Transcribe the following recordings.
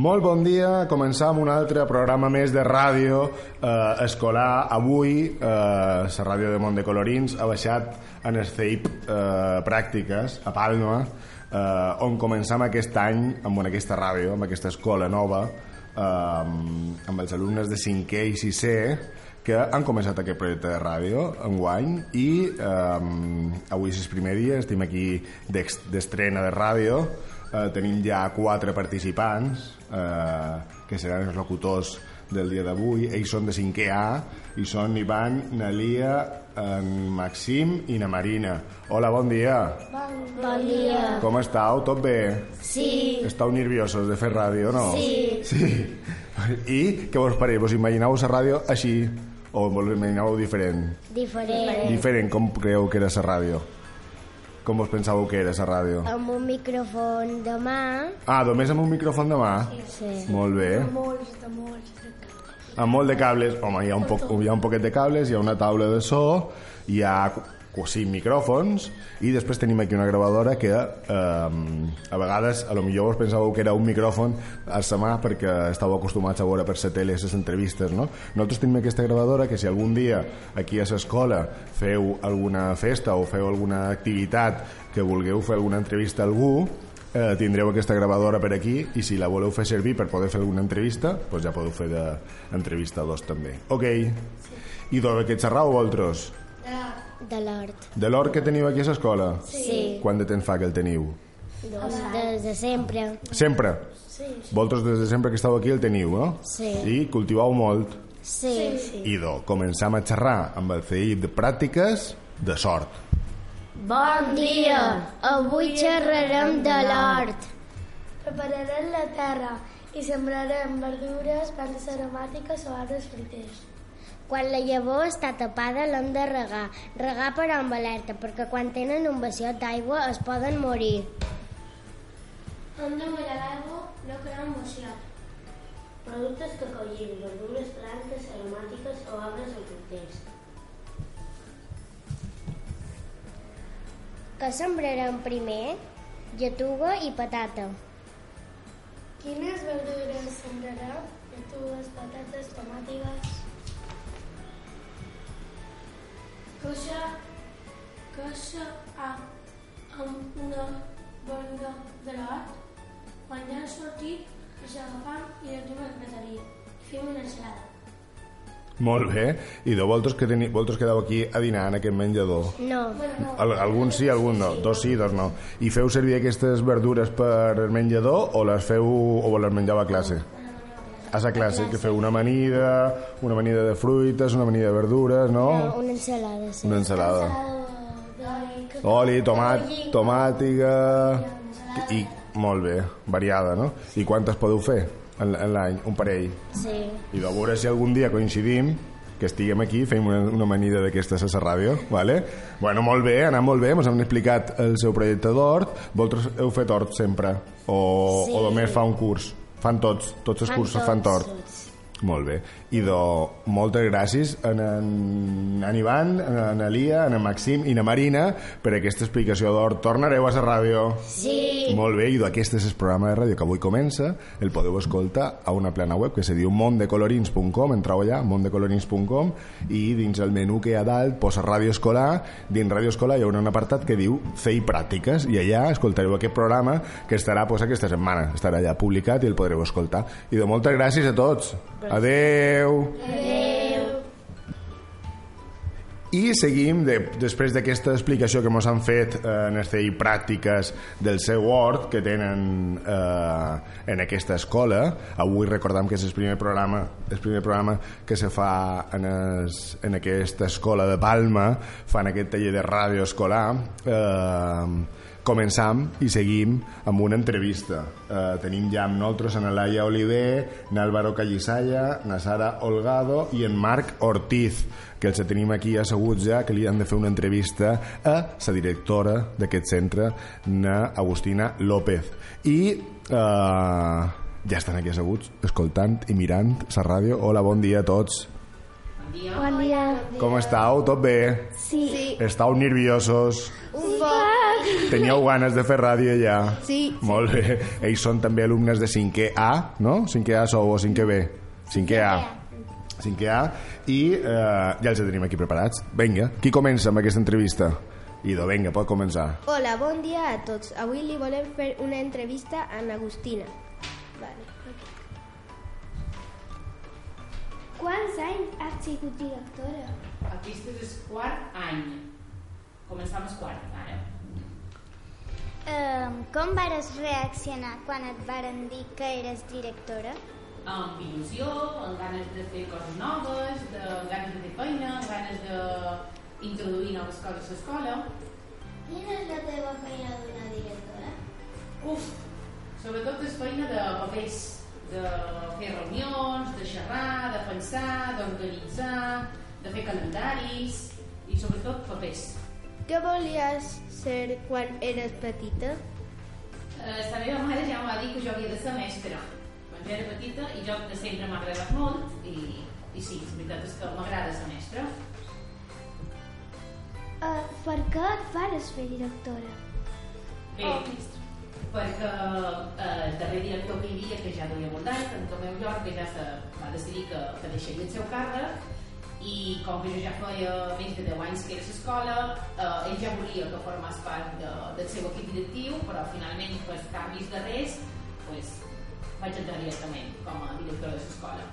Molt bon dia, començam un altre programa més de ràdio eh, escolar. Avui, eh, la ràdio de Mont de Colorins ha baixat en el CEIP eh, Pràctiques, a Palma, eh, on començam aquest any amb aquesta ràdio, amb aquesta escola nova, eh, amb els alumnes de 5è i 6è, que han començat aquest projecte de ràdio enguany i eh, avui és el primer dia, estem aquí d'estrena de ràdio eh, tenim ja quatre participants eh, que seran els locutors del dia d'avui ells són de 5è A i són Ivan, Nalia en Maxim i na Marina Hola, bon dia Bon dia. Com estàu? Tot bé? Sí. Estàu nerviosos de fer ràdio, no? Sí. Sí. I què vos pareix? Vos imagineu la ràdio així? O vos imagineu diferent? Diferent. Diferent, com creieu que era la ràdio? Com vos pensàveu que era la ràdio? Amb un micròfon de mà. Ah, només amb un micròfon de mà? Sí. Molt bé. molts, de molts, de Amb molt de cables. Home, hi ha un, poc, hi ha un poquet de cables, hi ha una taula de so, hi ha cinc micròfons i després tenim aquí una gravadora que eh, a vegades a lo millor vos pensàveu que era un micròfon a la mà perquè estàveu acostumats a veure per la tele les entrevistes no? nosaltres tenim aquesta gravadora que si algun dia aquí a l'escola feu alguna festa o feu alguna activitat que vulgueu fer alguna entrevista a algú eh, tindreu aquesta gravadora per aquí i si la voleu fer servir per poder fer alguna entrevista doncs ja podeu fer d'entrevistadors també ok i de què xerrau vosaltres? De l'hort. de l'or que teniu aquí a l'escola? Sí. quant de temps fa que el teniu? Doncs des de sempre. sempre? Sí. vosaltres des de sempre que estàu aquí el teniu no? Sí. i cultivau molt Sí. sí. idò, començam a xerrar amb el CI de pràctiques de sort Bon dia. Avui xerrarem de l'hort. Prepararem la terra i sembrarem verdures, plantes aromàtiques o arbres fruiters. Quan la llavor està tapada l'hem de regar. Regar però amb alerta, perquè quan tenen un vasiot d'aigua es poden morir. Hem de mirar l'aigua, no crear moció. Productes que collim, verdures, plantes aromàtiques o arbres o fruiters. Que sembrarem primer? Lletuga i patata. Quines verdures sembrarem? Lletugues, patates, tomàtiques. Coixa, coixa a, amb una borda de l'hort. Quan ja han sortit, els agafam i els duem al bateria. Fem una ensalada. molt bé, i de vosaltres que, teni, vosaltres quedeu aquí a dinar en aquest menjador No. Al, alguns sí, alguns no. Dos sí, dos no. I feu servir aquestes verdures per el menjador o les feu o les menjau a classe? A la classe, que feu una amanida, una amanida de fruites, una amanida de verdures, no? no una ensalada, sí. Una ensalada. Oli, tomat, tomàtiga... I molt bé, variada, no? I quantes podeu fer en, en l'any? Un parell. Sí. I de veure si algun dia coincidim que estiguem aquí, fem una, una amanida d'aquestes a la ràdio, vale? Bueno, molt bé, ha molt bé, ens han explicat el seu projecte d'hort. Vosaltres heu fet hort sempre? O, Sí. o només fa un curs? Fan tots, tots els Fan cursos fan tots, tort. tots. Molt bé. I do, moltes gràcies a en, en Ivan, a en Elia, a en Maxim i a Marina per aquesta explicació d'hort. Tornareu a la ràdio? Sí. Molt bé, i aquest és el programa de ràdio que avui comença. El podeu escoltar a una plana web que se diu mondecolorins.com, entreu allà, mondecolorins.com, i dins el menú que hi ha dalt posa ràdio escolar, dins ràdio escolar hi haurà un apartat que diu fer i pràctiques, i allà escoltareu aquest programa que estarà pues, aquesta setmana, estarà allà publicat i el podreu escoltar. I de moltes gràcies a tots. Adeu. I seguim, de, després d'aquesta explicació que ens han fet eh, en les CI pràctiques del seu hort que tenen eh, en aquesta escola. Avui recordam que és el primer programa, el primer programa que se fa en, es, en aquesta escola de Palma, fan aquest taller de ràdio escolar. Eh, començam i seguim amb una entrevista. Eh, tenim ja amb nosaltres en Laia Oliver, n'Álvaro Callisaya, na Sara Olgado i en Marc Ortiz, que els tenim aquí asseguts ja, que li han de fer una entrevista a la directora d'aquest centre, na Agustina López. I eh, ja estan aquí asseguts, escoltant i mirant la ràdio. Hola, bon dia a tots. Bon dia. Com estàu? Tot bé? Sí. Estàu nerviosos? Un poc. Teníeu ganes de fer ràdio ja? Sí. Molt bé. Ells són també alumnes de 5è A, no? 5è A sou o 5è B? 5è A. 5è A. I eh, ja els tenim aquí preparats. Vinga, qui comença amb aquesta entrevista? Ido, vinga, pot començar. Hola, bon dia a tots. Avui li volem fer una entrevista a l'Agustina. Vale. Quants anys has sigut directora? Aquest és el quart any. Començam el quart, ara. Um, com vares reaccionar quan et varen dir que eres directora? Amb il·lusió, amb ganes de fer coses noves, de, ganes de fer feina, amb ganes d'introduir noves coses a l'escola. Quina és la teva feina d'una directora? Uf, sobretot és feina de papers, de fer reunions, de xerrar, de pensar, d'organitzar, de fer calendaris i sobretot papers. Què volies ser quan eres petita? Eh, la meva mare ja em va dir que jo havia de ser mestra quan jo era petita i jo de sempre m'ha agradat molt i, i sí, la veritat és que m'agrada ser mestra. Uh, per què et vares fer directora? Bé, perquè eh, el darrer director que hi havia, que ja duia molt d'anys, en Tomeu Llor, que ja se va decidir que, que deixaria el seu càrrec, i com que jo ja feia més de 10 anys que era a l'escola, eh, ell ja volia que formés part de, del seu equip directiu, però finalment, per canvis de res, pues, vaig entrar directament com a directora de l'escola.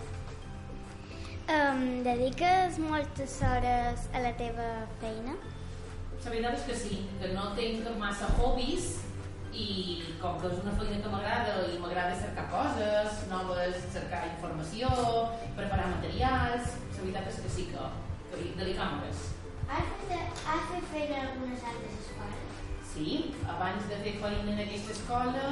Um, dediques moltes hores a la teva feina? La veritat és que sí, que no tinc massa hobbies i com que és una feina que m'agrada i m'agrada cercar coses, noves, cercar informació, preparar materials, la veritat és que sí que, que hi dedicam hores. Has fet, has fet feina en algunes altres escoles? Sí, abans de fer feina en aquesta escola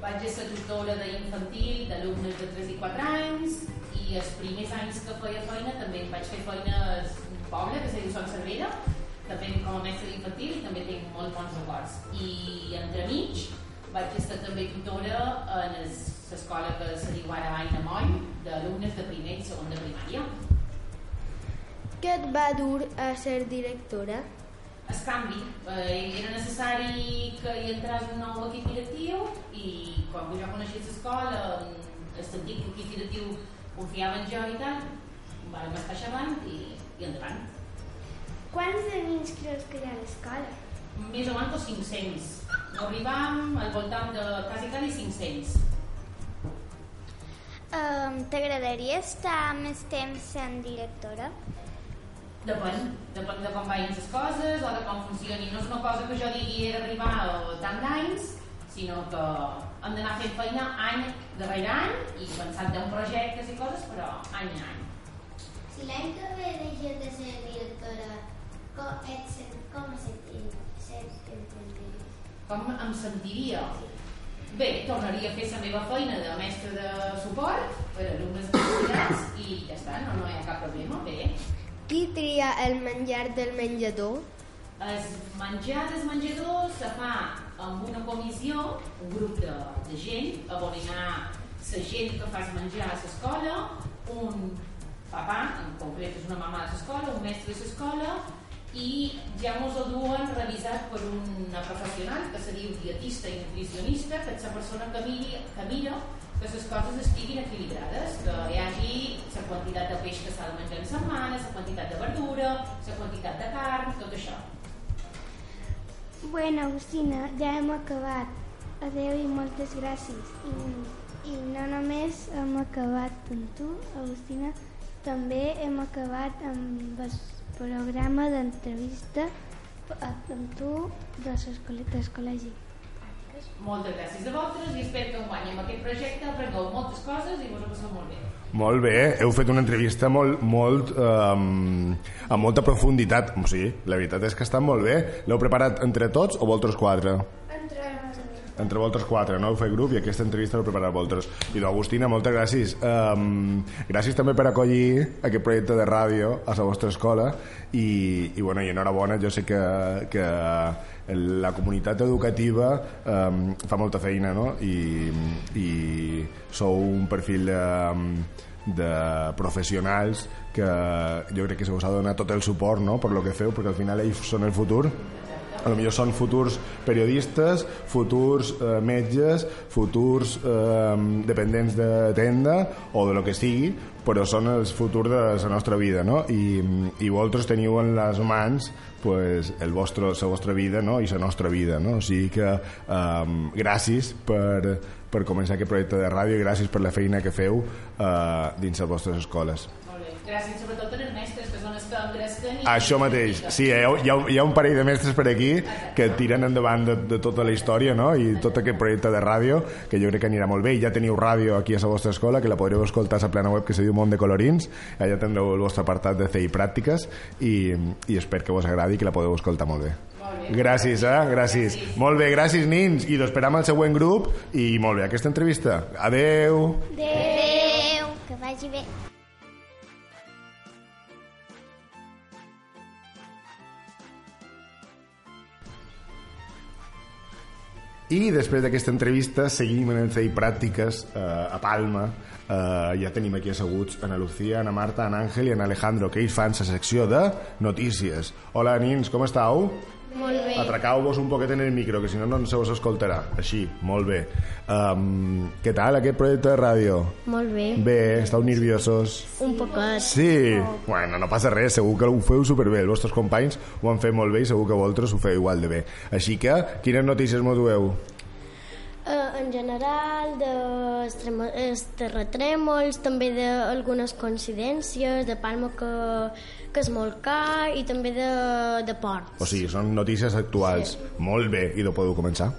vaig ser tutora d'infantil d'alumnes de 3 i 4 anys i els primers anys que feia feina també vaig fer feina a un poble que se diu Son Cervera també com a mestre d'infantil també tinc molt bons records. I entremig vaig estar també tutora en l'escola que se diu ara Aina Moll, d'alumnes de primer i segon de primària. Què et va dur a ser directora? El canvi. Eh, era necessari que hi entrés un nou equip directiu i quan jo coneixia l'escola, el sentit que l'equip directiu confiava en jo i tal, vam estar xerrant i, i endavant. Quants de nens creus que hi ha a l'escola? Més o menys 500. Arribam al voltant de quasi, quasi 500. Um, T'agradaria estar més temps sent directora? Depèn, depèn de com vagin les coses o de com funcioni. No és una cosa que jo digui he d'arribar a tant d'anys, sinó que hem d'anar fent feina any darrere any i pensant en projectes i coses, però any a any. Si l'any que ve deixes de ser directora, com, et, com em sentiria? Bé, tornaria a fer la meva feina de mestre de suport per a alumnes estudiants i ja està, no, no hi ha cap problema, bé. Qui tria el menjar del menjador? El menjar del menjador se fa amb una comissió, un grup de, de gent, on hi ha la gent que fa menjar a l'escola, un papà, en concret és una mamà de l'escola, un mestre de l'escola, i ja ens ho duen revisat per una professional que se diu dietista i nutricionista, que és la persona que, miri, que mira que les coses estiguin equilibrades, que hi hagi la quantitat de peix que s'ha de menjar en setmana, la quantitat de verdura, la quantitat de carn, tot això. Bueno, Agustina, ja hem acabat. Adeu i moltes gràcies. I, I no només hem acabat amb tu, Agustina, també hem acabat amb el programa d'entrevista amb tu de del col·legi. Moltes gràcies a vosaltres i espero que enguany amb aquest projecte aprengueu moltes coses i vos ho passeu molt bé. Molt bé, heu fet una entrevista molt, molt, um, amb molta profunditat. O sigui, la veritat és que està molt bé. L'heu preparat entre tots o vosaltres quatre? Entre vosaltres quatre, no? Fet grup i aquesta entrevista l'heu preparat vosaltres. I l'Agustina, moltes gràcies. Um, gràcies també per acollir aquest projecte de ràdio a la vostra escola i, i, bueno, i enhorabona, jo sé que, que la comunitat educativa um, fa molta feina no? I, i sou un perfil de, de professionals que jo crec que se us ha donat tot el suport no? per lo que feu, perquè al final ells són el futur a lo millor són futurs periodistes, futurs eh, metges, futurs eh, dependents de tenda o de lo que sigui, però són els futurs de la nostra vida, no? I, i vosaltres teniu en les mans pues, el vostre, la vostra vida no? i la nostra vida, no? O sigui que um, gràcies per, per començar aquest projecte de ràdio i gràcies per la feina que feu uh, dins les vostres escoles. Gràcies sobretot als mestres, que són els que engresquen i... Això mateix, sí, hi ha, hi, ha, hi ha un parell de mestres per aquí que tiren endavant de, de tota la història no? i tot aquest projecte de ràdio que jo crec que anirà molt bé i ja teniu ràdio aquí a la vostra escola que la podreu escoltar a la plana web que se diu Mont de Colorins allà tindreu el vostre apartat de CI Pràctiques i, i espero que vos agradi i que la podeu escoltar molt bé. Gràcies, eh? Gràcies. Molt bé, gràcies, nins. I l'esperam al següent grup i molt bé, aquesta entrevista. Adeu. Adéu. Que vagi bé. I després d'aquesta entrevista seguim en el Pràctiques eh, a Palma. Eh, ja tenim aquí asseguts Ana Lucía, Ana Marta, Ana Àngel i Ana Alejandro, que ells fan la secció de notícies. Hola, nins, com estàu? Molt bé. Atracau-vos un poquet en el micro, que si no, no se us escoltarà. Així, molt bé. Um, què tal, aquest projecte de ràdio? Molt bé. Bé, estàu nerviosos? Un poquet. Sí, bueno, no passa res, segur que ho feu superbé. Els vostres companys ho han fet molt bé i segur que vosaltres ho feu igual de bé. Així que, quines notícies m'ho dueu? Uh, en general, de terratrèmols, també d'algunes coincidències, de Palma que, que és molt car i també de, de ports. O sigui, són notícies actuals. Sí. Molt bé, i no podeu començar?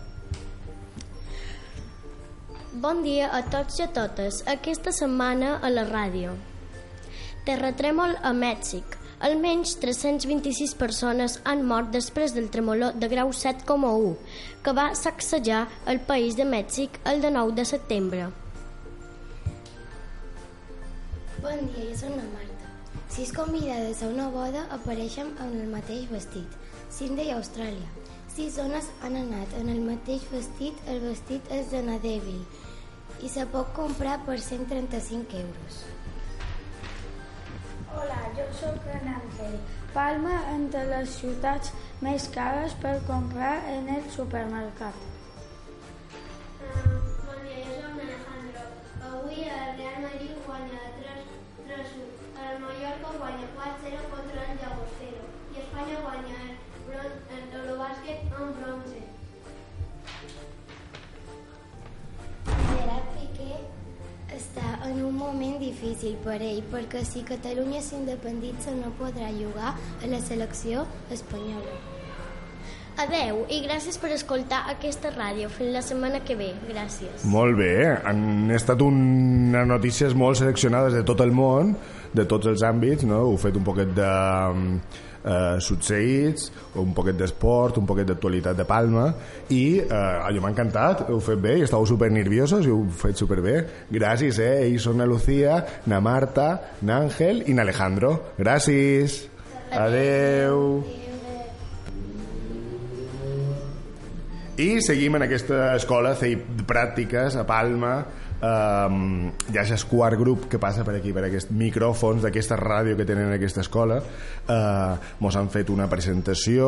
Bon dia a tots i a totes. Aquesta setmana a la ràdio. Terratrèmol a Mèxic. Almenys 326 persones han mort després del tremolor de grau 7,1 que va sacsejar el país de Mèxic el de 9 de setembre. Bon dia, jo soc la Marta. Sis convidades a una boda apareixen en el mateix vestit. Sydney, Austràlia. Sis dones han anat en el mateix vestit. El vestit és de Nadeville i se pot comprar per 135 euros. Hola, jo sóc en Àngel. Palma entre les ciutats més cares per comprar en el supermercat. En un moment difícil per ell perquè si Catalunya s'independitza no podrà jugar a la selecció espanyola. Adeu i gràcies per escoltar aquesta ràdio. Fins la setmana que ve. Gràcies. Molt bé, han estat unes notícies molt seleccionades de tot el món, de tots els àmbits, no? Heu fet un poquet de eh, succeïts, un poquet d'esport, un poquet d'actualitat de Palma i eh, allò m'ha encantat, heu fet bé i estàveu super nerviosos i ho heu fet super bé gràcies, eh? Ells són na Lucía na Marta, na Àngel i na Alejandro. Gràcies. Adeu i seguim en aquesta escola CEI pràctiques a Palma um, ja és el quart grup que passa per aquí per aquests micròfons d'aquesta ràdio que tenen en aquesta escola. Uh, mos han fet una presentació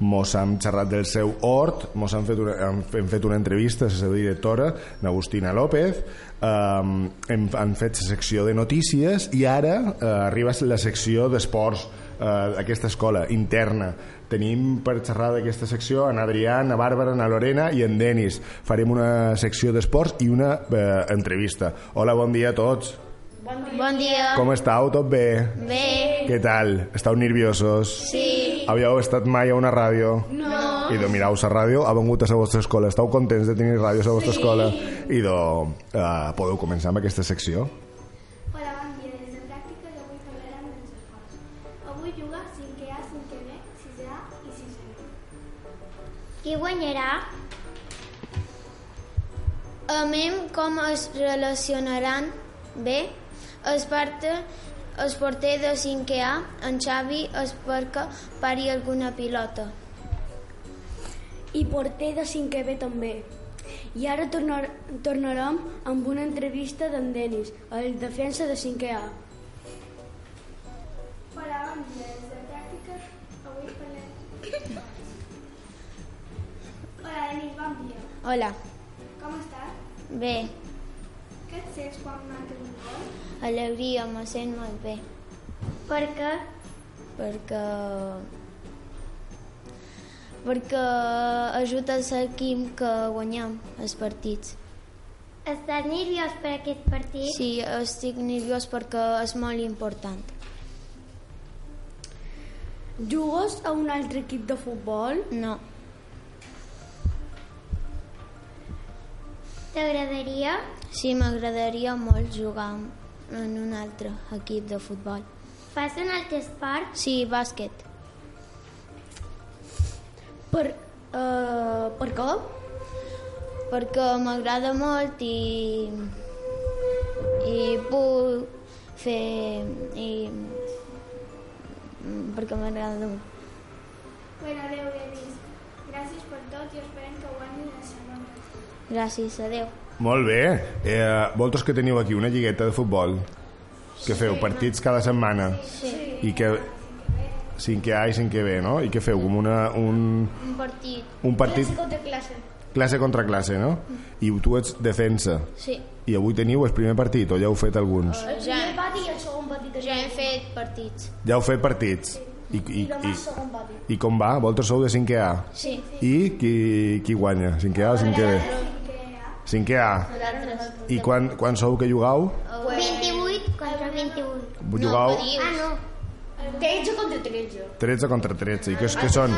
mos han xerrat del seu hort mos han fet una, han, hem fet una entrevista a la seva directora n'Agustina López. Um, hem, han fet la secció de notícies i ara uh, arriba la secció d'esports uh, d'aquesta escola interna tenim per xerrar d'aquesta secció en Adrià, en Bàrbara, en Lorena i en Denis. Farem una secció d'esports i una eh, entrevista. Hola, bon dia a tots. Bon dia. Com estàu? Tot bé? Bé. Què tal? Estàu nerviosos? Sí. Havíeu estat mai a una ràdio? No. I de mirau la ràdio ha vengut a la vostra escola. Estàu contents de tenir ràdio a la vostra escola? I de, uh, podeu començar amb aquesta secció? Qui guanyarà? Amem com es relacionaran bé. Es parte el porter de 5A, en Xavi, es perquè pari alguna pilota. i porter de 5 B també. I ara tornar, tornarem amb una entrevista d'en Denis, el defensa de 5A. Hola, bon dia. Hola, Denis, bon dia. Hola. Com estàs? Bé. Què et sents quan marques un gol? Alegria, me sent molt bé. Per què? Perquè... Perquè ajuda l'equip que guanyem els partits. Estàs nerviós per aquest partit? Sí, estic nerviós perquè és molt important. Jugues a un altre equip de futbol? No. T'agradaria? Sí, m'agradaria molt jugar en un altre equip de futbol. Fas un altre esport? Sí, bàsquet. Per, uh, per què? Perquè m'agrada molt i, i puc fer... I, perquè m'agrada molt. Bueno, adeu, Denis. Gràcies per tot i esperem que guanyi la. Gràcies, adeu. Molt bé. Eh, vosaltres que teniu aquí una lligueta de futbol, que feu partits cada setmana Sí. i que cinquè A i cinquè B, no? I què feu? Com una, un, Un partit. un partit contra classe. classe contra classe, no? I tu ets defensa. Sí. I avui teniu el primer partit o ja heu fet alguns? El ja, pati i el segon que ja hem fet partits. Ja heu fet partits. I, i, i, segon pati. i com va? Vosaltres sou de 5è A. Sí. I qui, qui guanya? 5è A o 5è B? 5è A. I quan, quan sou que jugueu? 28 contra 21. Jugueu Ah, no. 13 contra 13. 13 contra 13. I què, què són?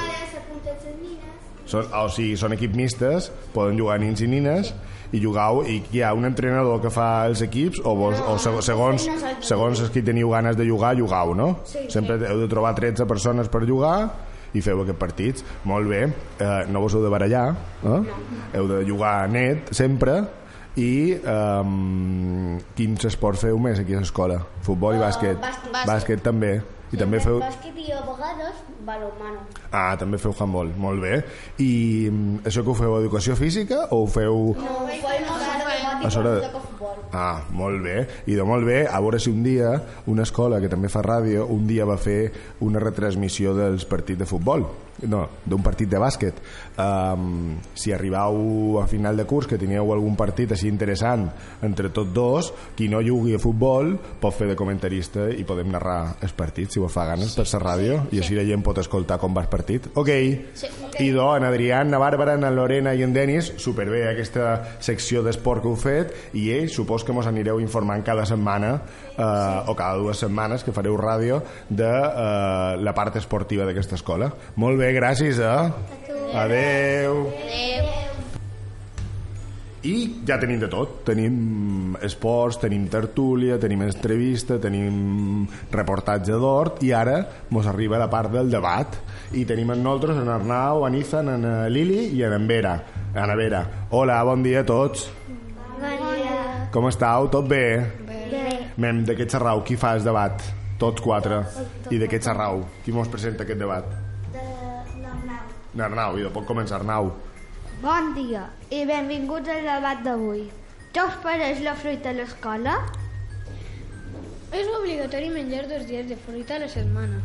Són, o sigui, són equips mistes, poden jugar nins i nines, i jugueu, i hi ha un entrenador que fa els equips, o, vos, o seg- segons, segons els que teniu ganes de jugar, jugueu, no? Sempre heu de trobar 13 persones per jugar i feu aquests partits. Molt bé, eh, no vos heu de barallar, eh? heu de jugar net, sempre, i um, quins esports feu més aquí a l'escola? Futbol i bàsquet? bàsquet. Bàsquet també. I també feu... Bàsquet i a vegades balonmano. Ah, també feu handball, molt bé. I mm, això que ho feu educació física o ho feu... No, ho fem a A sobre. Ah, molt bé. I de molt bé, a veure si un dia una escola que també fa ràdio, un dia va fer una retransmissió dels partits de futbol. No, d'un partit de bàsquet. Um, si arribau a final de curs que tingueu algun partit així interessant entre tots dos, qui no jugui a futbol pot fer de comentarista i podem narrar els partits, si vos fa ganes, per la ràdio, i així la gent pot escoltar com va el partit. Ok. Sí. Idò, en Adrián, na Bàrbara, na Lorena i en Denis, superbé aquesta secció d'esport que heu fet i ells supos que mos anireu informant cada setmana eh, o cada dues setmanes que fareu ràdio de eh, la part esportiva d'aquesta escola. Molt bé, gràcies, eh? Adeu. Adeu. I ja tenim de tot. Tenim esports, tenim tertúlia, tenim entrevista, tenim reportatge d'hort i ara mos arriba la part del debat. I tenim en nosaltres en Arnau, en Ethan, en eh, Lili i en en Vera. En Vera. Hola, bon dia a tots. Bon dia. Com estàu? Tot bé? Bé. Mem, de què xerrau? Qui fa el debat? Tots quatre. I de què xerrau? Qui mos presenta aquest debat? De l'Arnau. Arnau, i de pot començar Arnau. Bon dia i benvinguts al debat d'avui. Què us pareix la fruita a l'escola? És obligatori menjar dos dies de fruita a la setmana.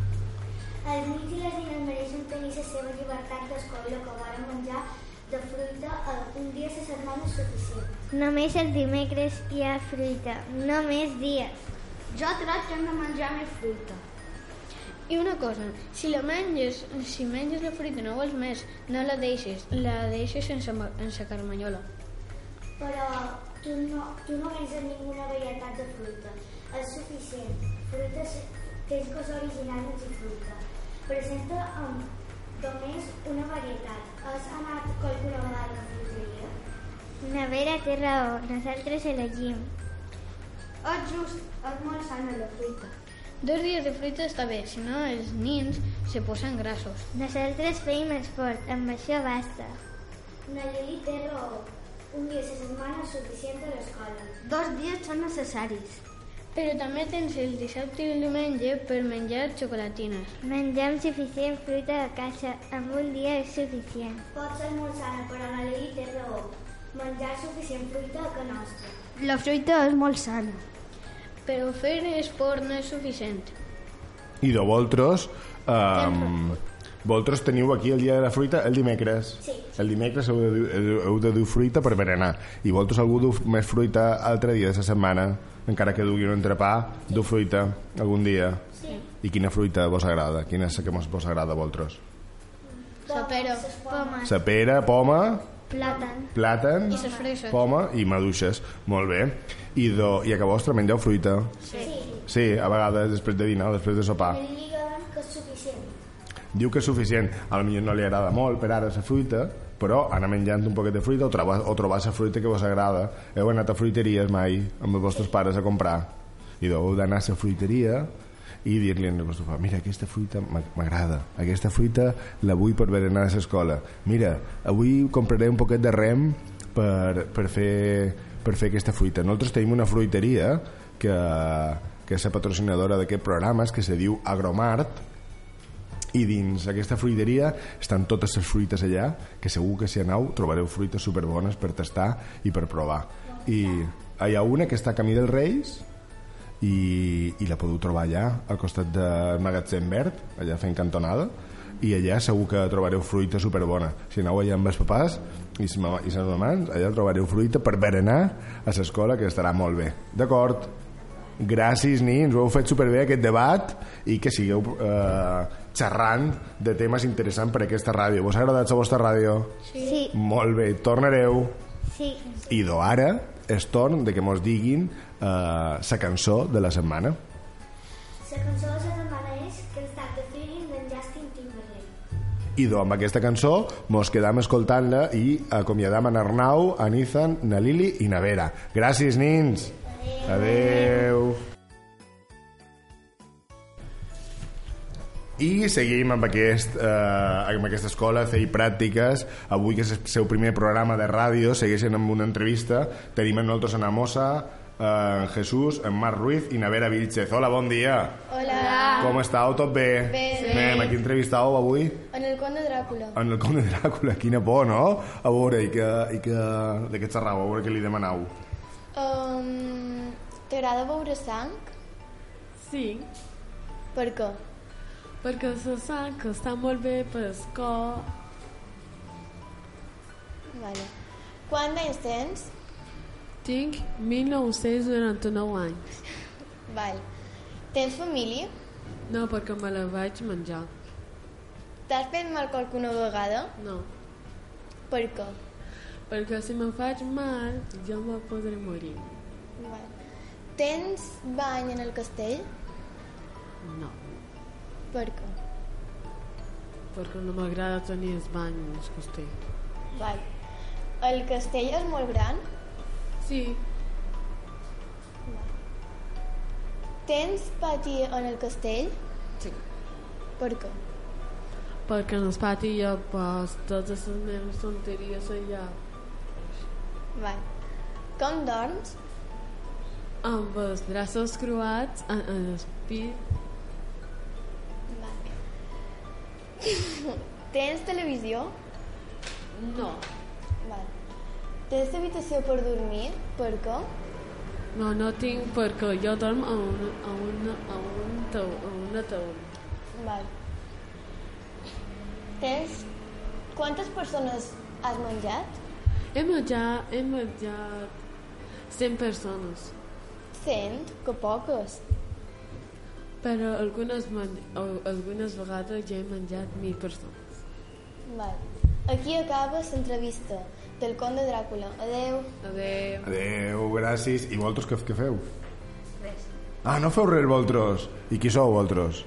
Els nens i les nines mereixen tenir la seva llibertat d'escollir el que volen menjar de fruita un dia a la setmana és suficient. Només el dimecres hi ha fruita, només dies. Jo crec que hem de menjar més fruita. I una cosa, si la menges, si menges la fruita no vols més, no la deixes, la deixes sense, sense carmanyola. Però tu no, tu no menges ninguna varietat de fruita. És suficient. Fruita tens coses originals i fruita. Presenta um, només una varietat. Has anat qualsevol vegada a la fruiteria? Una vera té raó, nosaltres elegim. És just, és molt sana la fruita. Dos dies de fruita està bé, si no els nins se posen grassos. Nosaltres feim esport, amb això basta. La Lili té raó. Un dia a la setmana és suficient a l'escola. Dos dies són necessaris. Però també tens el dissabte i el diumenge per menjar xocolatines. Mengem suficient fruita a casa, amb un dia és suficient. Pot ser molt sana, però la Lili té raó. Menjar suficient fruita a casa nostra. La fruita és molt sana. Però fer esport no és suficient. I de vosaltres, um, Vosaltres teniu aquí el dia de la fruita el dimecres. Sí. El dimecres heu de, dur- heu de dur fruita per berenar. I vosaltres algú du més fruita altre dia de la setmana, encara que dugui un entrepà, du fruita algun dia. Sí. I quina fruita vos agrada? Quina és la que vos agrada a vosaltres? La pera. Pomes. La pera, poma, Plàtan. plàtan, I les freixes. poma i maduixes. Molt bé. I, do, i a que vostre mengeu fruita? Sí. Sí, a vegades després de dinar, després de sopar. Que és suficient. Diu que és suficient. A lo millor no li agrada molt per ara la fruita, però anar menjant un poquet de fruita o trobar, o trobar la fruita que vos agrada. Heu anat a fruiteries mai amb els vostres pares a comprar i heu d'anar a la fruiteria i dir-li al vostre pare, mira, aquesta fruita m'a- m'agrada, aquesta fruita la vull per berenar a l'escola. Mira, avui compraré un poquet de rem per, per, fer, per fer aquesta fruita. Nosaltres tenim una fruiteria que, que és la patrocinadora d'aquest programa, que se diu Agromart, i dins aquesta fruiteria estan totes les fruites allà que segur que si aneu trobareu fruites superbones per tastar i per provar i hi ha una que està a camí dels Reis i, i la podeu trobar allà al costat del magatzem verd allà fent cantonada i allà segur que trobareu fruita superbona si aneu allà amb els papàs i les mamans allà trobareu fruita per berenar a l'escola que estarà molt bé d'acord? Gràcies, nins, ho heu fet superbé aquest debat i que sigueu eh, xerrant de temes interessants per a aquesta ràdio. Vos ha agradat la vostra ràdio? Sí. Molt bé, tornareu. Sí. I do ara és torn de que mos diguin eh, la cançó de la setmana. La cançó de la setmana és Can't Stop the Feeling d'en Justin Timberlake. I do, amb aquesta cançó mos quedam escoltant-la i acomiadam en Arnau, en Ethan, na Lili i na Vera. Gràcies, nins. Adeu. I seguim amb, aquest, eh, amb aquesta escola, CEI Pràctiques. Avui, que és el seu primer programa de ràdio, segueixen amb una entrevista. Tenim amb nosaltres en Amosa, eh, en Jesús, en Marc Ruiz i na Vera Vilchez. Hola, bon dia. Hola. Com estàu? Tot bé? Bé. Sí. Bé, a qui entrevistàu avui? En el conte de Dràcula. En el conde Dràcula. Quina por, no? A veure, i que, i que, de què xerrau? A veure què li demanau. Um, T'agrada beure sang? Sí, Per què? perquè la sang que està molt bé pel cor. Vale. Quants anys tens? Tinc 1999 anys. Val. Tens família? No, perquè me la vaig menjar. T'has fet mal qualcuna vegada? No, Per què? perquè si me'n faig mal, jo me podré morir. Val. Tens bany en el castell? No, Per què? perquè no m'agrada tenir el bany en el castell. Val. El castell és molt gran? Sí, Tens pati en el castell? sí. Per què? Perquè en el pati hi ha pas totes les meves tonteries allà. Val. Com dorms? Amb els braços croats en, en el pit. Val. Tens televisió? No, Val. Tens habitació per dormir? Per què? no, no tinc perquè jo dorm a una, a una, a un tau, a una taula. Val. Tens... Quantes persones has menjat? He menjat, he menjat 100 persones, Cent? Que poques. però algunes, men o- algunes vegades ja he menjat 1.000 persones. Val. Aquí acaba l'entrevista del conde Dràcula. Adeu. Adéu. Adeu, gràcies. I vosaltres què, què feu? Res. Ah, no feu res, vosaltres? I qui sou, vosaltres?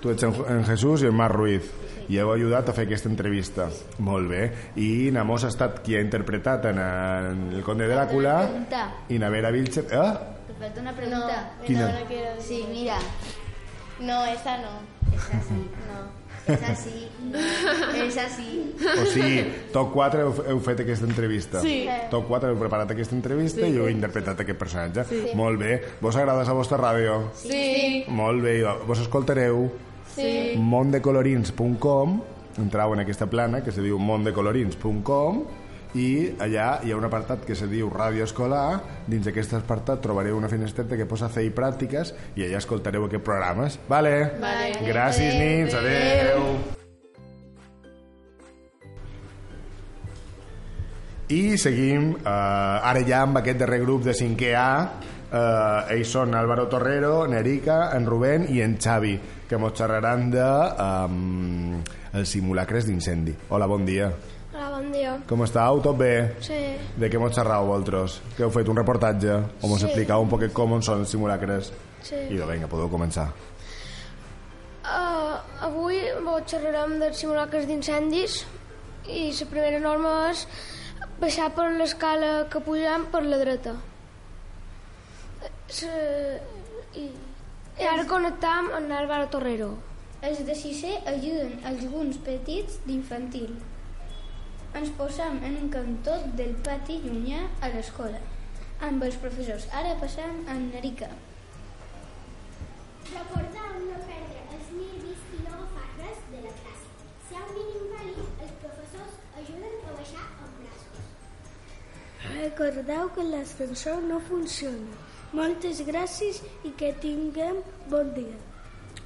Tu ets en, en Jesús i en Marc Ruiz. I heu ajudat a fer aquesta entrevista. Molt bé. I Namos ha estat qui ha interpretat en, en El Conde de Dràcula i na Vera Vilchez... Eh? Te falta una pregunta. Quina? No, no quiero. Sí, mira. No, esa no. Es así. No. Es así. Es así. O sigui, Top 4 heu, heu fet aquesta entrevista. Sí. Top 4 heu preparat aquesta entrevista Sí. i heu interpretat aquest personatge. Sí. Molt bé. Vos agrada la vostra ràdio? Sí. Molt bé. Vos escoltareu? Sí. mondecolorins.com entreu en aquesta plana que se diu mondecolorins.com i allà hi ha un apartat que se diu Ràdio Escolar dins d'aquest apartat trobareu una finestreta que posa fer pràctiques i allà escoltareu aquests programes. Vale? Vale. gràcies nins, adeu i seguim eh, ara ja amb aquest darrer grup de 5è A. Eh, ells són Álvaro Torrero, Nerica, en Rubén i en Xavi que mos xerraran de um, els simulacres d'incendi. Hola, bon dia Hola, bon dia. com estàu? Tot bé? Sí. De què mos xerrau vosaltres? Que heu fet un reportatge? O mos Sí. explicau un poquet com són els simulacres? Sí. I vinga, podeu començar. Uh, avui vos xerrarem dels simulacres d'incendis i la primera norma és baixar per l'escala que pujam per la dreta. Se... I... I ara connectam amb l'Àlvaro Torrero. Els de sisè ajuden els alguns petits d'infantil. Ens posem en un cantó del pati llunyà a l'escola, amb els professors. Ara passem a Narica. Recordeu no perdre els nervis i no agafar res de la classe. Si hi ha un nen invàlid, els professors ajuden a baixar amb braços. Recordeu que l'ascensor no funciona. Moltes gràcies i que tinguem bon dia.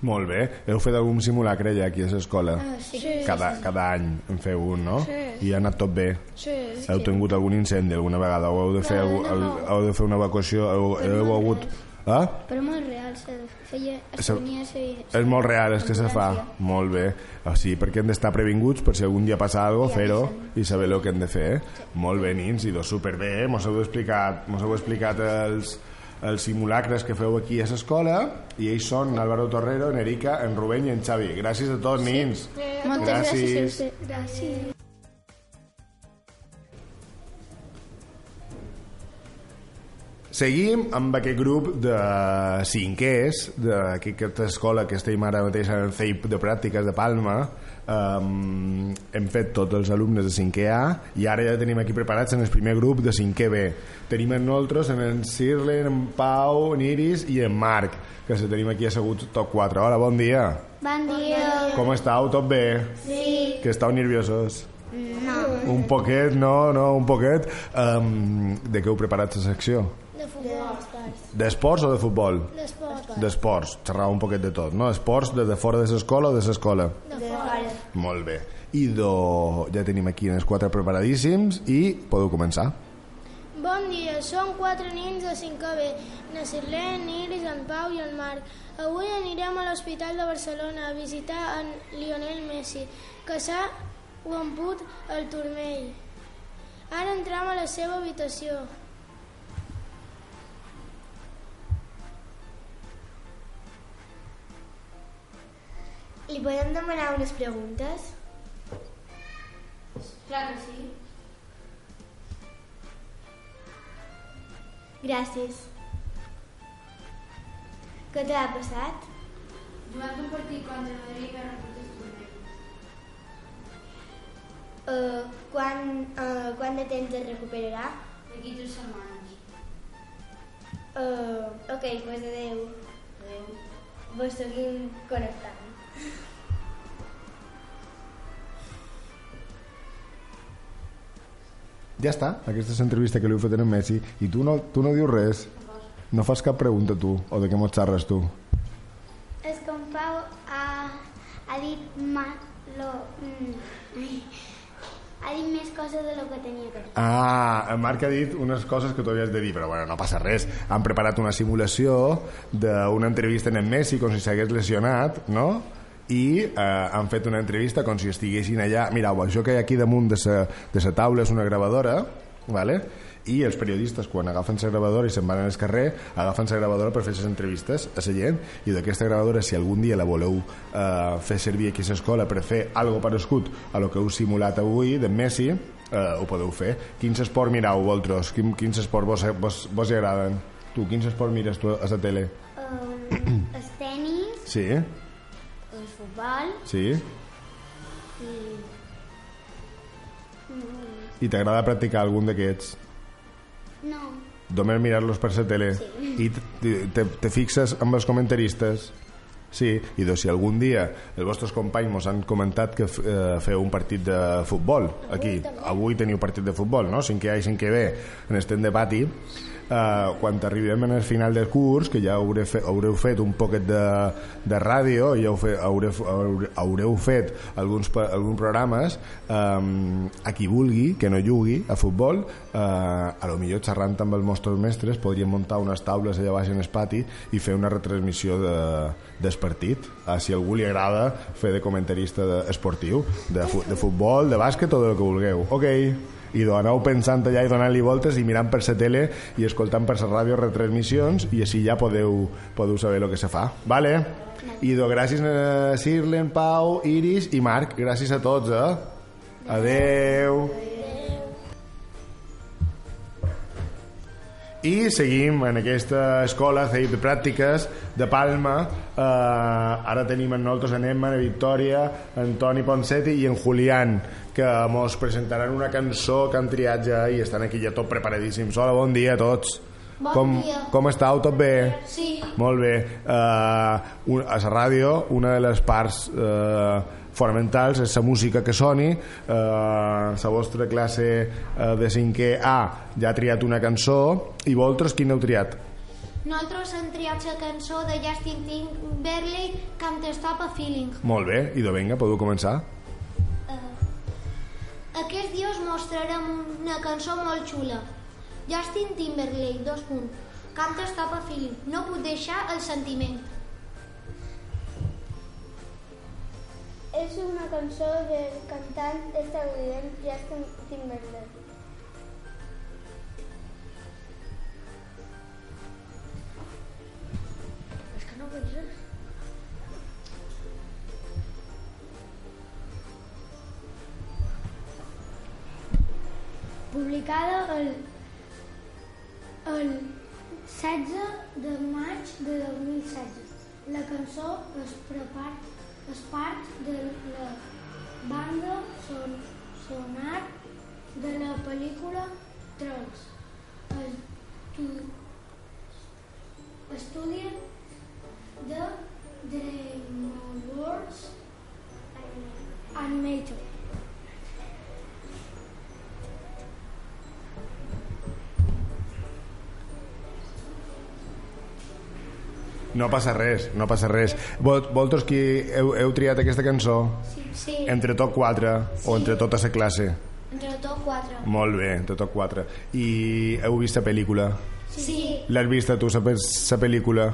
Molt bé. Heu fet algun simulacre ja aquí a l'escola? Ah, sí. Sí. Cada, cada any en feu un, no? Sí. I ha anat tot bé? Sí. Heu tingut algun incendi alguna vegada? O heu de fer, No, algú, no. heu de fer una evacuació? Heu, heu hagut... Ah? Però molt real, se feia... Es Se- tenia se, És molt real, és que se fa. Molt bé. O sigui, perquè hem d'estar previnguts per si algun dia passa alguna cosa, fer-ho i saber el que hem de fer. Molt bé, nins, i dos superbé. Mos heu explicat, mos heu explicat els, els simulacres que feu aquí a l'escola i ells són Álvaro Torrero, en Erika, en Rubén i en Xavi. Gràcies a tots, nins. Moltes gràcies. a Gràcies. Gràcies. Seguim amb aquest grup de cinquers d'aquesta escola que estem ara mateix en el CEIP de pràctiques de Palma um, hem fet tots els alumnes de 5è A i ara ja tenim aquí preparats en el primer grup de 5è B tenim en nosaltres en en Sirlen, en Pau, en Iris i en Marc que se tenim aquí asseguts tot quatre hola, bon dia Bon dia. com estàu? Tot bé? Sí. que estàu nerviosos? No. un poquet, no, no, un poquet um, de què heu preparat la secció? De futbol. D'esports o de futbol? D'esport. D'esports, xerrava un poquet de tot, no? Esports de, de fora de l'escola o de l'escola? De fora. Molt bé. I do... ja tenim aquí els quatre preparadíssims i podeu començar. Bon dia, som quatre nens de 5 B, na Sirlen, Iris, en Pau i en Marc. Avui anirem a l'Hospital de Barcelona a visitar en Lionel Messi, que s'ha romput el turmell. Ara entrem a la seva habitació. Li podem demanar unes preguntes? Clar que sí. Gràcies. Què t'ha passat? Jugant un partit contra Madrid va reportar turmell. Uh, quan, uh, quant de temps es recuperarà? D'aquí tres setmanes. Uh, ok, doncs pues adeu. Adéu. Vos seguim connectant. Ja està, aquesta és l'entrevista que li heu fet en Messi i tu no, tu no dius res. No fas cap pregunta tu, o de què mos xerres tu. És que en Pau ha, ha dit malo... Mm, ha dit més coses de lo que tenia que dir. Ah, en Marc ha dit unes coses que tu havies de dir, però bueno, no passa res. Han preparat una simulació d'una entrevista en en Messi com si s'hagués lesionat, no? I eh, han fet una entrevista com si estiguessin allà. Mirau, això que hi ha aquí damunt de sa, de sa taula és una gravadora vale? i els periodistes quan agafen la gravadora i se'n van al carrer agafen la gravadora per fer les entrevistes a la gent. I d'aquesta gravadora si algun dia la voleu eh, fer servir aquí a l'escola per fer algo parescut a lo que heu simulat avui de Messi eh, ho podeu fer. Quins esport mirau vosaltres? Quin, quins esport vos, vos, vos agraden? Tu quins esport mires tu a la tele? Um, el tenis, sí, futbol sí. I... i t'agrada practicar algun d'aquests? No, només mirar-los per la tele. Sí. i te, te, fixes amb els comentaristes? Sí, i doncs si algun dia els vostres companys mos han comentat que eh, feu un partit de futbol aquí, avui teniu partit de futbol, no? 5 A i 5 B en estem de pati, eh, quan arribem en el final del curs que ja haureu fet, haureu fet un poquet de, de ràdio ja heu fet, haureu, haureu, fet alguns, alguns programes eh, a qui vulgui que no jugui a futbol eh, a lo millor xerrant amb els nostres mestres podríem muntar unes taules allà baix en el pati i fer una retransmissió de, del partit. A si a algú li agrada fer de comentarista de, esportiu de, de futbol, de bàsquet o del que vulgueu. Ok i aneu pensant allà i donant-li voltes i mirant per la tele i escoltant per la ràdio retransmissions i així ja podeu, podeu saber el que se fa vale? i do, gràcies a Sirlen, Pau, Iris i Marc gràcies a tots eh? adeu, i seguim en aquesta escola de pràctiques de Palma eh, ara tenim en nosaltres en Emma, en Victòria en Toni Ponsetti i en Julián que ens presentaran una cançó que han triat ja i estan aquí ja tot preparadíssims hola, bon dia a tots Bon com, dia. com estàu? Tot bé? Sí. Molt bé. Uh, un, a la ràdio, una de les parts uh, fonamentals és la música que soni. Uh, la vostra classe uh, de 5è A ja ha triat una cançó i vosaltres quina heu triat? Nosaltres hem triat la cançó de Justin Timberlake Can't Stop a Feeling. Molt bé, i de vinga, podeu començar? Aquest dia us mostrarem una cançó molt xula. Justin Timberlake, dos punts. Can't Stop a Feeling. No puc deixar el sentiment. És una cançó del cantant estadounidense Justin Timberlake. Publicada el, el 16 de maig de 2016. La cançó és, prepart, és part de la banda son, sonar de la pel·lícula Trolls. Estu, estudi de DreamWorks Animator. No passa res, no passa res. Vol, vosaltres qui heu, heu triat aquesta cançó? Sí. Entre tot quatre sí. o entre tota la classe? Entre tot quatre. Molt bé, entre tot quatre. I heu vist la pel·lícula? Sí. L'has vista tu, la pel·lícula?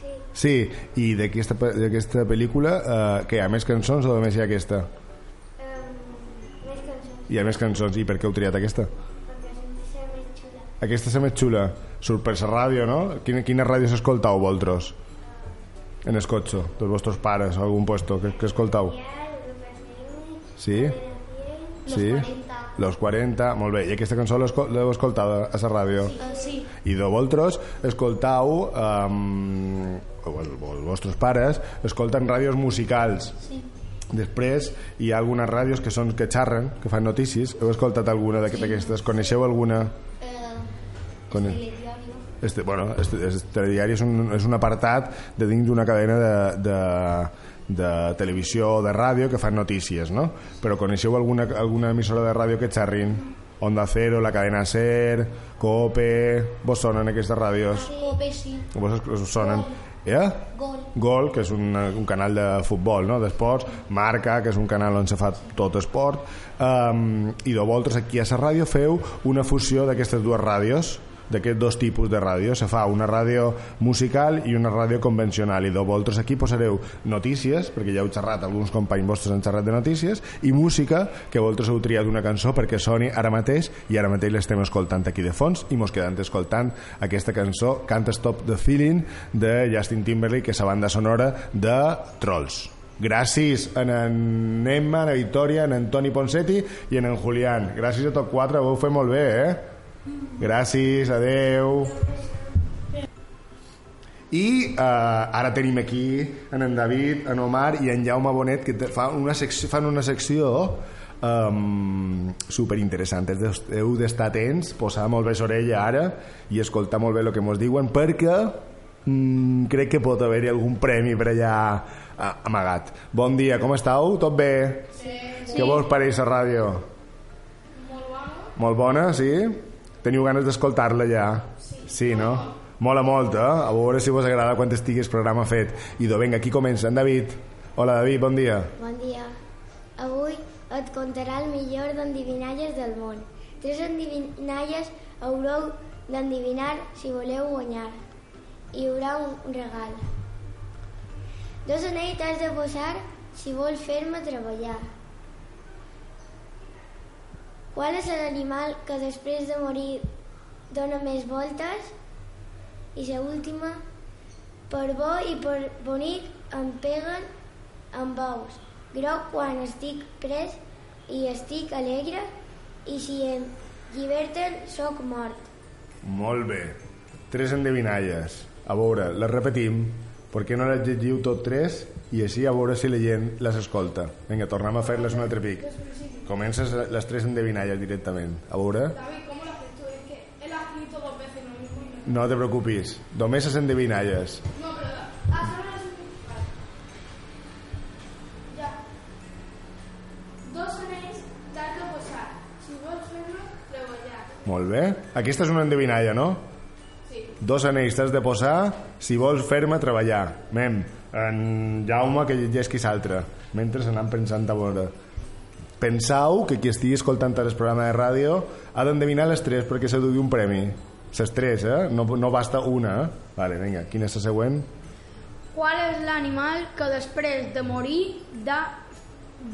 Sí. Sí, i d'aquesta pel·lícula eh, que hi ha més cançons o només hi ha aquesta? Més cançons, Hi ha més cançons, i per què heu triat aquesta? Aquesta la més xula. La ràdio, no? Quina, quina ràdio s'escoltau vosaltres? En el cotxe, dels vostres pares, o algun puesto, que, que escoltau? Sí? Sí? Los 40, molt bé. I aquesta cançó l'heu escoltada a la ràdio? Sí. I de vosaltres escoltau um, o, el, o els vostres pares escolten ràdios musicals Sí. després hi ha algunes ràdios que són que xarren, que fan notícies heu escoltat alguna d'aqu- d'aquestes? Coneixeu alguna? Cone... Este, bueno, este, este telediari és un, és un apartat de dins d'una cadena de, de, de televisió o de ràdio que fan notícies, no? Però coneixeu alguna, alguna emissora de ràdio que xarrin? Onda Cero, la cadena SER, COPE... Vos sonen aquestes ràdios? Cope, sí. Vos us- sonen? Eh? Gol. Gol, que és un, un canal de futbol, no? d'esports, Marca, que és un canal on se fa tot esport, um, i de vosaltres aquí a la ràdio feu una fusió d'aquestes dues ràdios, d'aquests dos tipus de ràdio. Se fa una ràdio musical i una ràdio convencional, i de vosaltres aquí posareu notícies, perquè ja heu xerrat, alguns companys vostres han xerrat de notícies, i música, que vosaltres heu triat una cançó perquè soni ara mateix, i ara mateix l'estem escoltant aquí de fons, i mos quedant escoltant aquesta cançó Can't Stop the Feeling de Justin Timberlake, que és la banda sonora de Trolls. Gràcies a en Emma, en Victòria, en Toni Ponsetti i a en Julián. Gràcies a tots quatre, ho fet molt bé, eh? Gràcies, adeu. I uh, ara tenim aquí en en David, en Omar i en Jaume Bonet que te- fa una secció, fan una secció um, superinteressant. Heu d'estar atents, posar molt bé l'orella ara i escoltar molt bé el que ens diuen perquè mm, crec que pot haver-hi algun premi per allà eh, amagat. Bon dia, com estàu? Tot bé? Sí. Què vos pareix la ràdio? Molt bona. Molt bona, sí? Teniu ganes d'escoltar-la ja? Sí. No? Mola molt, eh? A veure si vos agrada quan estigui el programa fet. I do, vinga, aquí comença, en David. Hola, David, bon dia. Bon dia. Avui et contarà el millor d'endivinalles del món. Tres endivinalles haureu d'endivinar si voleu guanyar. Hi haurà un regal. Dos anells t'has de posar si vols fer-me treballar. Qual és l'animal que després de morir dona més voltes? I la última, per bo i per bonic em peguen amb ous. Groc quan estic pres i estic alegre i si em lliberten sóc mort. Molt bé. Tres endevinalles. A veure, les repetim, perquè no les llegiu tot tres i així a veure si la gent les escolta. Vinga, tornem a fer-les un altre pic. Comences les tres endevinalles directament. A veure... No te preocupis. Només les endevinalles. No, así. Vale. Ya. Dos anells t'has de posar. Si vols fer-me, treballar. Molt bé. Aquesta és una endevinalla, no? Sí. Dos anells t'has de posar si vols fer-me treballar. Mem, en Jaume que llegeix qui s'altre. Mentre anem pensant a veure. Pensau que qui estigui escoltant el programa de ràdio ha d'endevinar les tres perquè s'ha de un premi. Les tres, eh? No, no basta una, eh? Vale, vinga, quina és la següent? Qual és l'animal que després de morir da,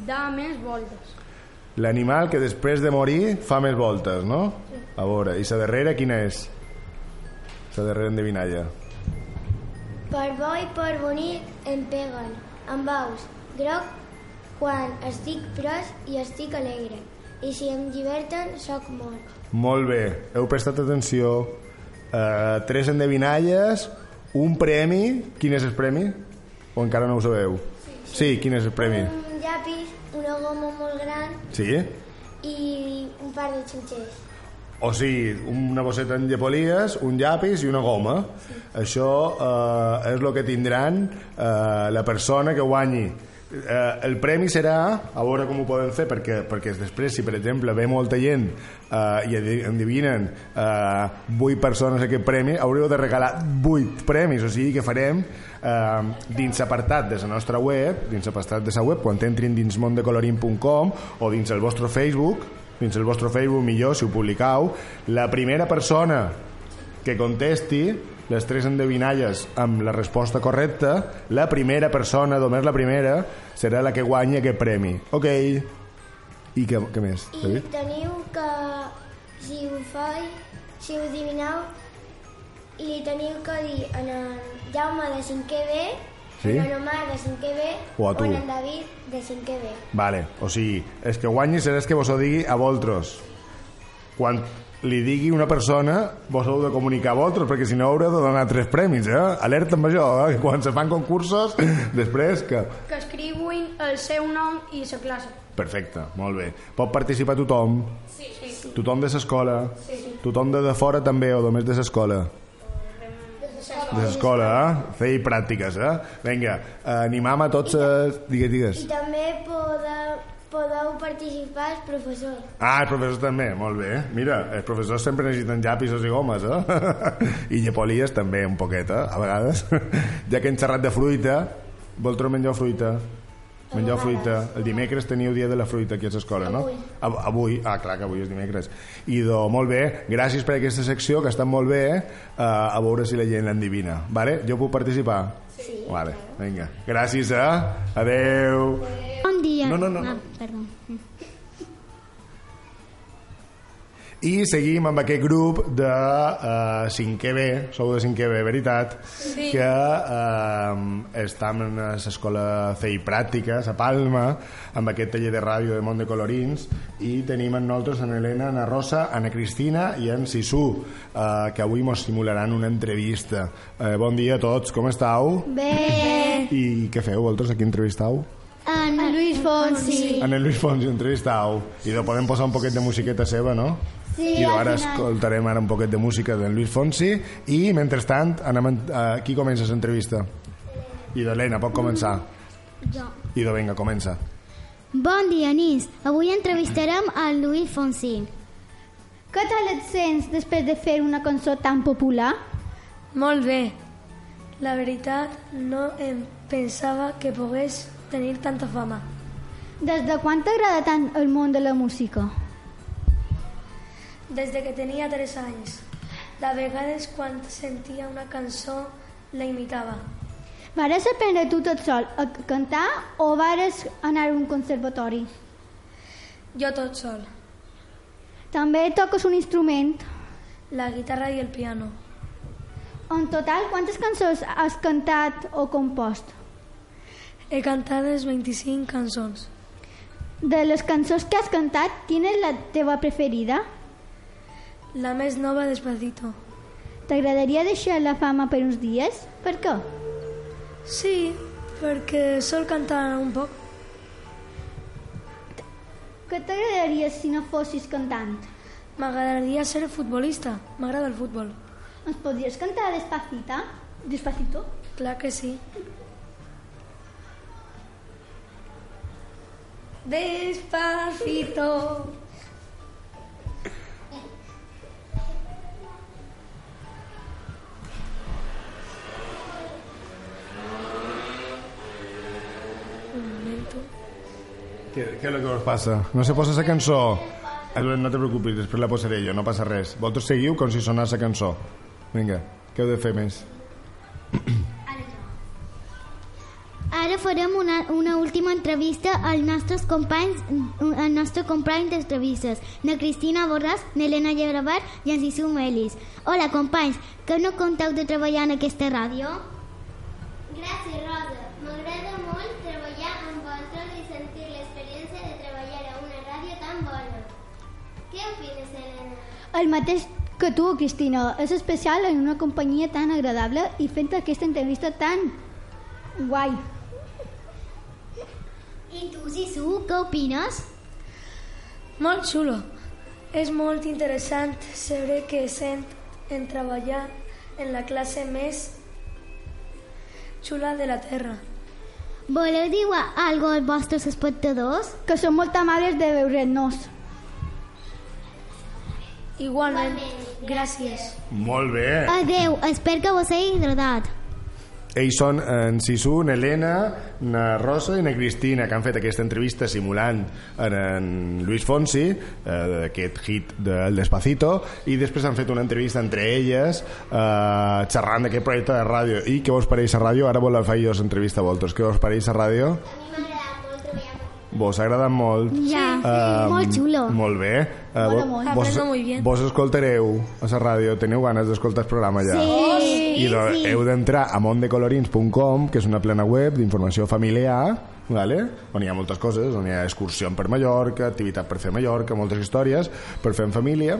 da més voltes? L'animal que després de morir fa més voltes, no? A veure, i la darrera quina és? La darrera endevinalla. Per bo i per bonic em peguen amb ous. Groc quan estic pres i estic alegre. I si em lliberten, sóc mort. Molt bé, heu prestat atenció. Uh, tres endevinalles, un premi. Quin és el premi? O encara no ho sabeu? Sí, sí quin és el premi? Un llapis, una goma molt gran Sí? i un par de xinxers. O sigui, una bosseta en llepolies, un llapis i una goma. Sí. Això eh, és el que tindran eh, la persona que guanyi. Eh, el premi serà, a veure com ho poden fer, perquè, perquè després, si per exemple ve molta gent eh, i endevinen eh, 8 persones aquest premi, hauríeu de regalar 8 premis, o sigui que farem eh, dins l'apartat de la nostra web, dins l'apartat de la web, quan entrin dins mondecolorin.com o dins el vostre Facebook, dins el vostre Facebook millor, si ho publicau, la primera persona que contesti les tres endevinalles amb la resposta correcta, la primera persona, només la primera, serà la que guanyi aquest premi. Ok. I què, què més, I David? teniu que, si ho fai, si ho adivineu, li teniu que dir en el Jaume de 5è B, Sí? en el Omar de 5è B O a tu. en el David de 5è B. Vale, o sigui, és que guanyi serà que vos ho digui a vosaltres. Quan li digui una persona, vos heu de comunicar a vosaltres, perquè si no haureu de donar tres premis, eh? Alerta amb això, eh? que quan se fan concursos, després que... Que escriguin el seu nom i la classe. Perfecte, molt bé. Pot participar tothom? Sí. sí. Tothom de l'escola? Sí. Tothom de, de fora també, o només de l'escola? De l'escola, eh? Fer pràctiques, eh? Vinga, animam a tots... A... Digues, digues. I també podeu, podeu participar els professors. Ah, els professors també, molt bé. Mira, els professors sempre necessiten llapisos i gomes, eh? I llepolies també, un poquet, eh? A vegades. ja que hem xerrat de fruita, vosaltres menjeu fruita? Menjeu fruita. El dimecres teniu dia de la fruita aquí a l'escola, no? Avui. Av- Avui. Ah, clar que avui és dimecres. I do, molt bé, gràcies per aquesta secció, que està molt bé, eh? a veure si la gent l'endivina. Vale? Jo puc participar? Sí. Vale, vinga. Gràcies, eh? Adeu. Bon dia. No, no, no, no. Ah, perdó. I seguim amb aquest grup de uh, 5è B, sou de 5è B, veritat, Sí. que uh, estem en l'escola CEI Pràctica, a Palma, amb aquest taller de ràdio de Mont de Colorins, i tenim amb nosaltres en Helena, en Rosa, en Cristina i en Sisú, uh, que avui mos simularan una entrevista. Uh, bon dia a tots, com estàu? Bé. I què feu, vosaltres, aquí entrevistau? En, en Luis Fonsi. En el Luis Fonsi entrevistau. I de podem posar un poquet de musiqueta seva, no? Sí, I ara escoltarem ara un poquet de música d'en Luis Fonsi i, mentrestant, anem, eh, qui comença l'entrevista? Idò, Helena, pot començar. Jo. Idò, vinga, comença. Bon dia, nins. Avui entrevistarem a Luis Fonsi. Què tal et sents després de fer una cançó tan popular? Molt bé. La veritat, no em pensava que pogués tenir tanta fama. Des de quan t'agrada tant el món de la música? Des de que tenia 3 anys. De vegades, quan sentia una cançó, la imitava. Vares aprendre tu tot sol a cantar o vares anar a un conservatori? Jo tot sol. També toques un instrument. La guitarra i el piano. En total, quantes cançons has cantat o compost? He cantades 25 cançons. De les cançons que has cantat, quina és la teva preferida? La més nova, Despacito. T'agradaria deixar la fama per uns dies? Per què? Sí, perquè sol cantar un poc. Què t'agradaria si no fossis cantant? M'agradaria ser futbolista. M'agrada el futbol. Ens podries cantar despacita? Despacito? Clar que sí. Despacito. Què, què és el que us passa? No se posa la cançó? No te preocupis, després la posaré jo, no passa res. Vosaltres seguiu com si sonés la cançó. Vinga, què heu de fer més? Ara farem una, una última entrevista als nostres companys, al nostre company d'entrevistes, na Cristina Borràs, n'Helena Llebravar i en Sisu Melis. Hola, companys, que no compteu de treballar en aquesta ràdio? Gràcies, Rosa. El mateix que tu, Cristina. És especial en una companyia tan agradable i fent aquesta entrevista tan guai. I tu, Sisu, què opines? Molt xulo. És molt interessant saber que sent en treballar en la classe més xula de la Terra. Voleu dir algo als vostres espectadors? Que són molt amables de veure'ns. Igualment, gràcies. Molt bé. Adeu, espero que vos hagi agradat. Ells són en Sisu, en Helena, na Rosa i na Cristina, que han fet aquesta entrevista simulant en, en Luis Fonsi, eh, d'aquest hit del Despacito, i després han fet una entrevista entre elles, eh, xerrant d'aquest projecte de ràdio. I què vos pareix la ràdio? Ara vol fer jo l'entrevista a vosaltres. Què vos pareix la ràdio? Vos ha agradat molt? Ja, Eh, molt xulo. Molt bé. Eh, Mola vo- molt. vos, vos escoltareu a la ràdio? Teniu ganes d'escoltar el programa ja? Sí, I doncs, sí. heu d'entrar a mondecolorins.com, que és una plana web d'informació familiar, vale? on hi ha moltes coses, on hi ha excursió per Mallorca, activitat per fer a Mallorca, moltes històries per fer en família,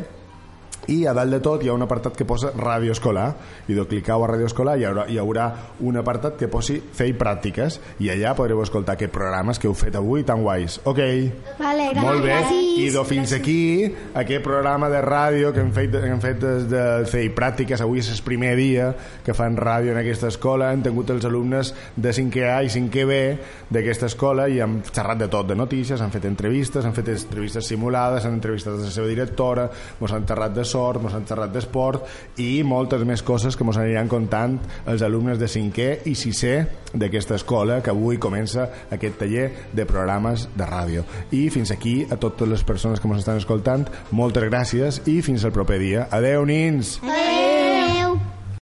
i a dalt de tot hi ha un apartat que posa ràdio escolar. I de clicau a ràdio escolar hi haurà, hi haurà un apartat que posi fer pràctiques. I allà podreu escoltar aquests programes que heu fet avui tan guais. Ok, Vale, molt bé. Gràcies. i de fins aquí aquest programa de ràdio que hem fet, que hem fet des de fer pràctiques. Avui és el primer dia que fan ràdio en aquesta escola. Hem tingut els alumnes de 5è A i 5è B d'aquesta escola i hem xerrat de tot, de notícies, han fet entrevistes han fet entrevistes simulades, han entrevistat a la seva directora, mos han xerrat de sort mos han xerrat d'esport i moltes més coses que mos aniran contant els alumnes de 5è i 6è d'aquesta escola que avui comença aquest taller de programes de ràdio. I fins aquí a totes les persones que ens estan escoltant moltes gràcies i fins al proper dia. Adeu nins! Adeu.